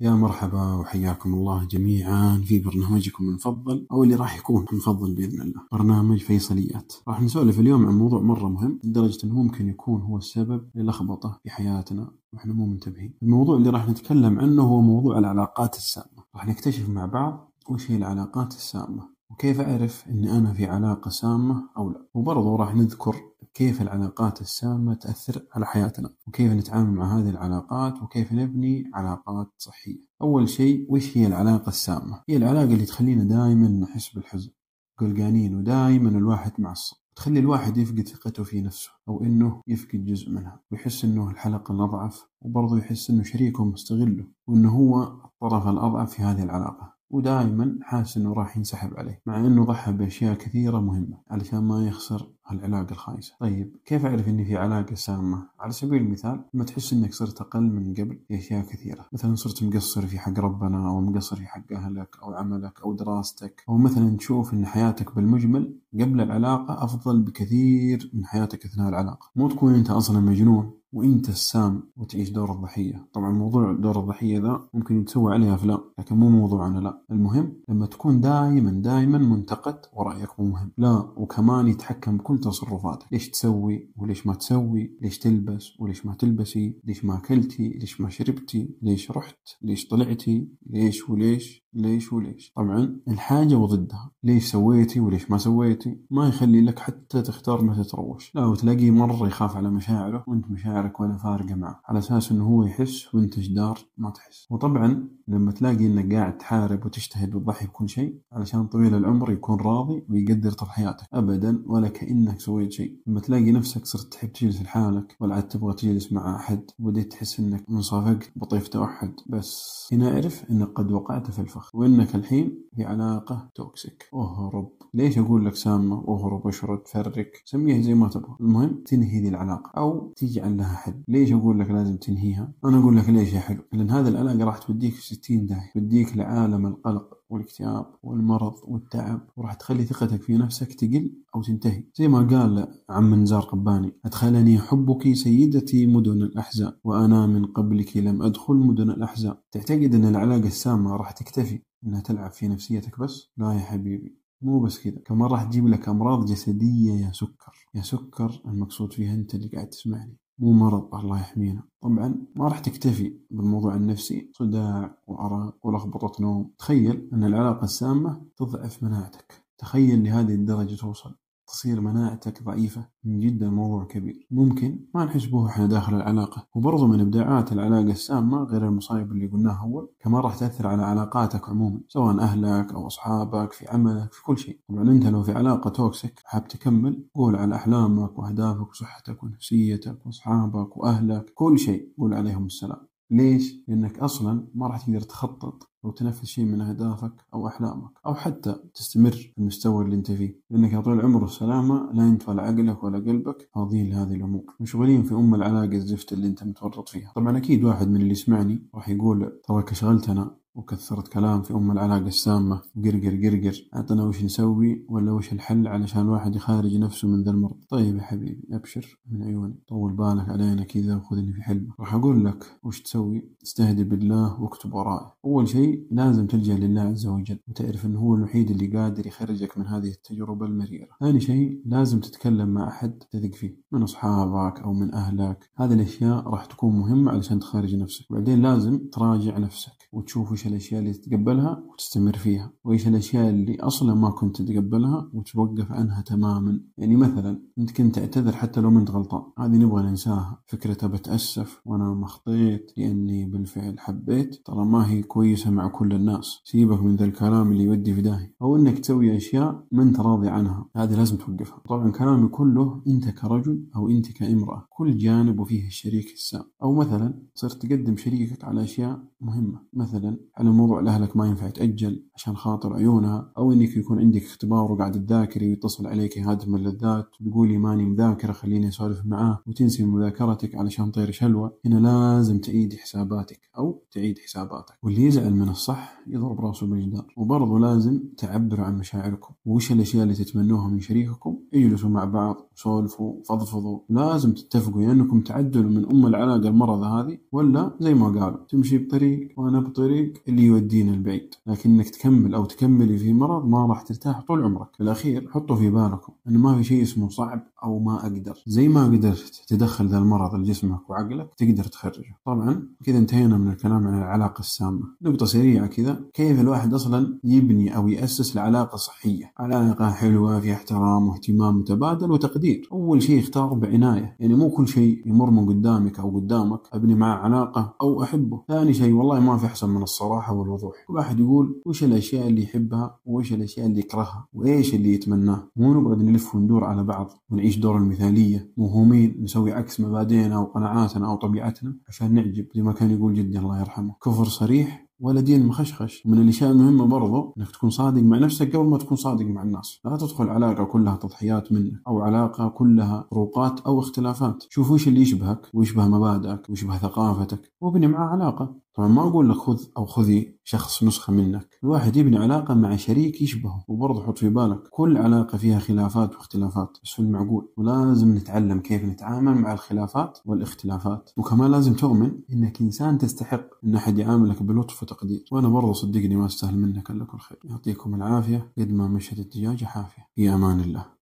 يا مرحبا وحياكم الله جميعا في برنامجكم المفضل أو اللي راح يكون المفضل بإذن الله برنامج فيصليات. راح نسولف اليوم عن موضوع مرة مهم لدرجة أنه ممكن يكون هو السبب للخبطة في حياتنا وإحنا مو منتبهين. الموضوع اللي راح نتكلم عنه هو موضوع العلاقات السامة. راح نكتشف مع بعض وش هي العلاقات السامة. وكيف أعرف إني أنا في علاقة سامة أو لا؟ وبرضه راح نذكر كيف العلاقات السامة تأثر على حياتنا وكيف نتعامل مع هذه العلاقات وكيف نبني علاقات صحية. أول شيء وش هي العلاقة السامة؟ هي العلاقة اللي تخلينا دائما نحس بالحزن قلقانين ودائما الواحد معصب تخلي الواحد يفقد ثقته في نفسه أو إنه يفقد جزء منها ويحس إنه الحلقة الأضعف وبرضه يحس إنه شريكه مستغله وإنه هو الطرف الأضعف في هذه العلاقة. ودائما حاسس إنه راح ينسحب عليه مع إنه ضحى بأشياء كثيرة مهمة علشان ما يخسر هالعلاقة الخايسة. طيب كيف أعرف إني في علاقة سامة؟ على سبيل المثال لما تحس إنك صرت أقل من قبل في أشياء كثيرة مثلا صرت مقصر في حق ربنا أو مقصر في حق أهلك أو عملك أو دراستك أو مثلا تشوف إن حياتك بالمجمل قبل العلاقة أفضل بكثير من حياتك أثناء العلاقة. مو تكون أنت أصلا مجنون وإنت السام وتعيش دور الضحيه طبعا موضوع دور الضحيه ذا ممكن يتسوى عليه افلام لكن مو موضوعنا لا. المهم لما تكون دائما دائما منتقد ورأيك مو مهم. لا وكمان يتحكم بكل تصرفاتك. ليش تسوي وليش ما تسوي؟ ليش تلبس وليش ما تلبسي؟ ليش ما أكلتي؟ ليش ما شربتي؟ ليش رحت؟ ليش طلعتي؟ ليش وليش؟ ليش وليش؟ طبعا الحاجة وضدها. ليش سويتي وليش ما سويتي؟ ما يخلي لك حتى تختار متى تروش لا وتلاقيه مرة يخاف على مشاعره وانت مشاعرك ولا فارقة معه على أساس إنه هو يحس وأنت جدار ما تحس. وطبعا لما تلاقي إنك قاعد تحارب وتجتهد وتضحي بكل شيء علشان طويل العمر يكون راضي ويقدر تضحياتك ابدا ولا كأنك سويت شيء. لما تلاقي نفسك صرت تحب تجلس لحالك ولا عاد تبغى تجلس مع أحد وبديت تحس إنك انصافقت بطيف توحد. بس هنا أعرف إنك قد وقعت في الفخ وإنك الحين في علاقة toxic اهرب ليش أقول لك سامة؟ اهرب أشرد فرك سميها زي ما تبغى. المهم تنهي ذي العلاقة. أو تجعل لها حل. ليش أقول لك لازم تنهيها؟ أنا أقول لك ليش يا حلو. لأن هذه العلاقة راح توديك في ستين داهية. توديك لعالم القلق. والاكتئاب والمرض والتعب وراح تخلي ثقتك في نفسك تقل أو تنتهي. زي ما قال عم نزار قباني أدخلني حبك سيدتي مدن الأحزان وأنا من قبلك لم أدخل مدن الأحزان تعتقد أن العلاقة السامة راح تكتفي أنها تلعب في نفسيتك بس؟ لا يا حبيبي مو بس كذا. كمان راح تجيب لك أمراض جسدية يا سكر. يا سكر المقصود فيها أنت اللي قاعد تسمعني. مو مرض الله يحمينا. طبعا ما راح تكتفي بالموضوع النفسي صداع وأرق ولخبطة نوم. تخيل أن العلاقة السامة تضعف مناعتك. تخيل لهذه الدرجة توصل. تصير مناعتك ضعيفة. من جدا موضوع كبير. ممكن ما نحس به إحنا داخل العلاقة. وبرضه من إبداعات العلاقة السامة غير المصايب اللي قلناها أول كمان راح تأثر على علاقاتك عموما سواء أهلك أو أصحابك في عملك في كل شيء. طبعا أنت لو في علاقة توكسيك حاب تكمل قول على أحلامك وأهدافك وصحتك ونفسيتك وأصحابك وأهلك كل شيء قول عليهم السلام. ليش؟ لأنك أصلا ما راح تقدر تخطط أو تنفذ شيء من أهدافك أو أحلامك أو حتى تستمر في المستوى اللي أنت فيه. لأنك يا طويل العمر والسلامة لا ولا عقلك ولا قلبك فاضيين لهذه الأمور. مشغولين في أم العلاقة الزفت اللي أنت متورط فيها. طبعا أكيد واحد من اللي يسمعني راح يقول تراك شغلتنا وكثرت كلام في أم العلاقة السامة. وقرقر قرقر أعطنا وش نسوي ولا وش الحل علشان الواحد يخارج نفسه من ذا المرض. طيب يا حبيبي أبشر. من عيوني. طول بالك علينا كذا وخذني في حلمك. راح أقول لك وش تسوي. استهدي بالله واكتب ورائي. أول شيء لازم تلجأ لله عز وجل وتعرف أنه هو الوحيد اللي قادر يخرجك من هذه التجربة المريرة. ثاني شيء لازم تتكلم مع أحد تثق فيه. من أصحابك أو من أهلك. هذه الأشياء راح تكون مهمة علشان تخارج نفسك. بعدين لازم تراجع نفسك وتشوف وش الأشياء اللي تتقبلها وتستمر فيها وإيش الأشياء اللي أصلا ما كنت تتقبلها وتوقف عنها تماما. يعني مثلا أنت كنت تعتذر حتى لو منت غلطان. هذه نبغى ننساها. فكرة بتأسف وأنا مخطيت لأني بالفعل حبيت ترى ما هي كويسة مع كل الناس. سيبك من ذا الكلام اللي يودي في داهية. أو إنك تسوي أشياء ما أنت راضي عنها. هذه لازم توقفها. طبعا كلامي كله أنت كرجل أو أنت كامرأة. كل جانب وفيه الشريك السام. أو مثلا صرت تقدم شريكك على أشياء مهمة. مثلا على موضوع لأهلك ما ينفع تأجل عشان خاطر عيونها أو إنك يكون عندك اختبار وقاعد تذاكري ويتصل عليك هاتف من اللذات وتقولي ماني مذاكرة خليني أسولف معاه وتنسي مذاكرتك علشان طير شلوة. هنا لازم تعيد حساباتك أو تعيد حساباتك. واللي يزعل من الصح يضرب راسه بالجدار. وبرضه لازم تعبروا عن مشاعركم. وش الأشياء اللي تتمنوها من شريككم؟ اجلسوا مع بعض سولفوا فضفضوا. لازم تتفقوا يا انكم تعدلوا من أم العلاقة المرضى هذه ولا زي ما قالوا. تمشي بطريق وأنا بطريق اللي يودينا البعيد لكنك تكمل أو تكملي في مرض ما راح ترتاح طول عمرك. في الأخير حطوا في بالكم انه ما في شيء اسمه صعب أو ما أقدر. زي ما قدرت تدخل ذا المرض لجسمك وعقلك تقدر تخرجه. طبعا كذا انتهينا من الكلام عن العلاقة السامة. نقطة سريعة كذا. كيف الواحد أصلا يبني أو يأسس لعلاقه صحيه علاقة حلوة فيها احترام واهتمام متبادل وتقدير. أول شيء اختار بعناية. يعني مو كل شيء يمر من قدامك أو قدامك أبني معه علاقة أو أحبه. ثاني شيء والله ما في أحسن من الصراحة والوضوح. كل واحد يقول وش الأشياء اللي يحبها وش الأشياء اللي يكرهها وإيش اللي يتمناه؟ مو نقعد نلف وندور على بعض ونعيش دور المثالية. موهومين نسوي عكس مبادئنا وقناعاتنا أو طبيعتنا عشان نعجب. زي ما كان يقول جدي الله يرحمه كفر صريح ولا دين مخشخش. من الاشياء المهمه برضو إنك تكون صادق مع نفسك قبل ما تكون صادق مع الناس. لا تدخل علاقة كلها تضحيات منك أو علاقة كلها فروقات أو اختلافات. شوف وش اللي يشبهك ويشبه مبادئك ويشبه ثقافتك. وابني معاه علاقة. طبعا ما أقول لك خذ أو خذي شخص نسخة منك. الواحد يبني علاقة مع شريك يشبهه. وبرضه حط في بالك كل علاقة فيها خلافات واختلافات. بس في المعقول. ولازم نتعلم كيف نتعامل مع الخلافات والاختلافات. وكمان لازم تؤمن إنك إنسان تستحق إن أحد يعاملك بلطف وتقدير وأنا برضه صدقني ما أستاهل منك إلا كل خير. يعطيكم العافية. قد ما مشت الدجاجه حافية. في أمان الله.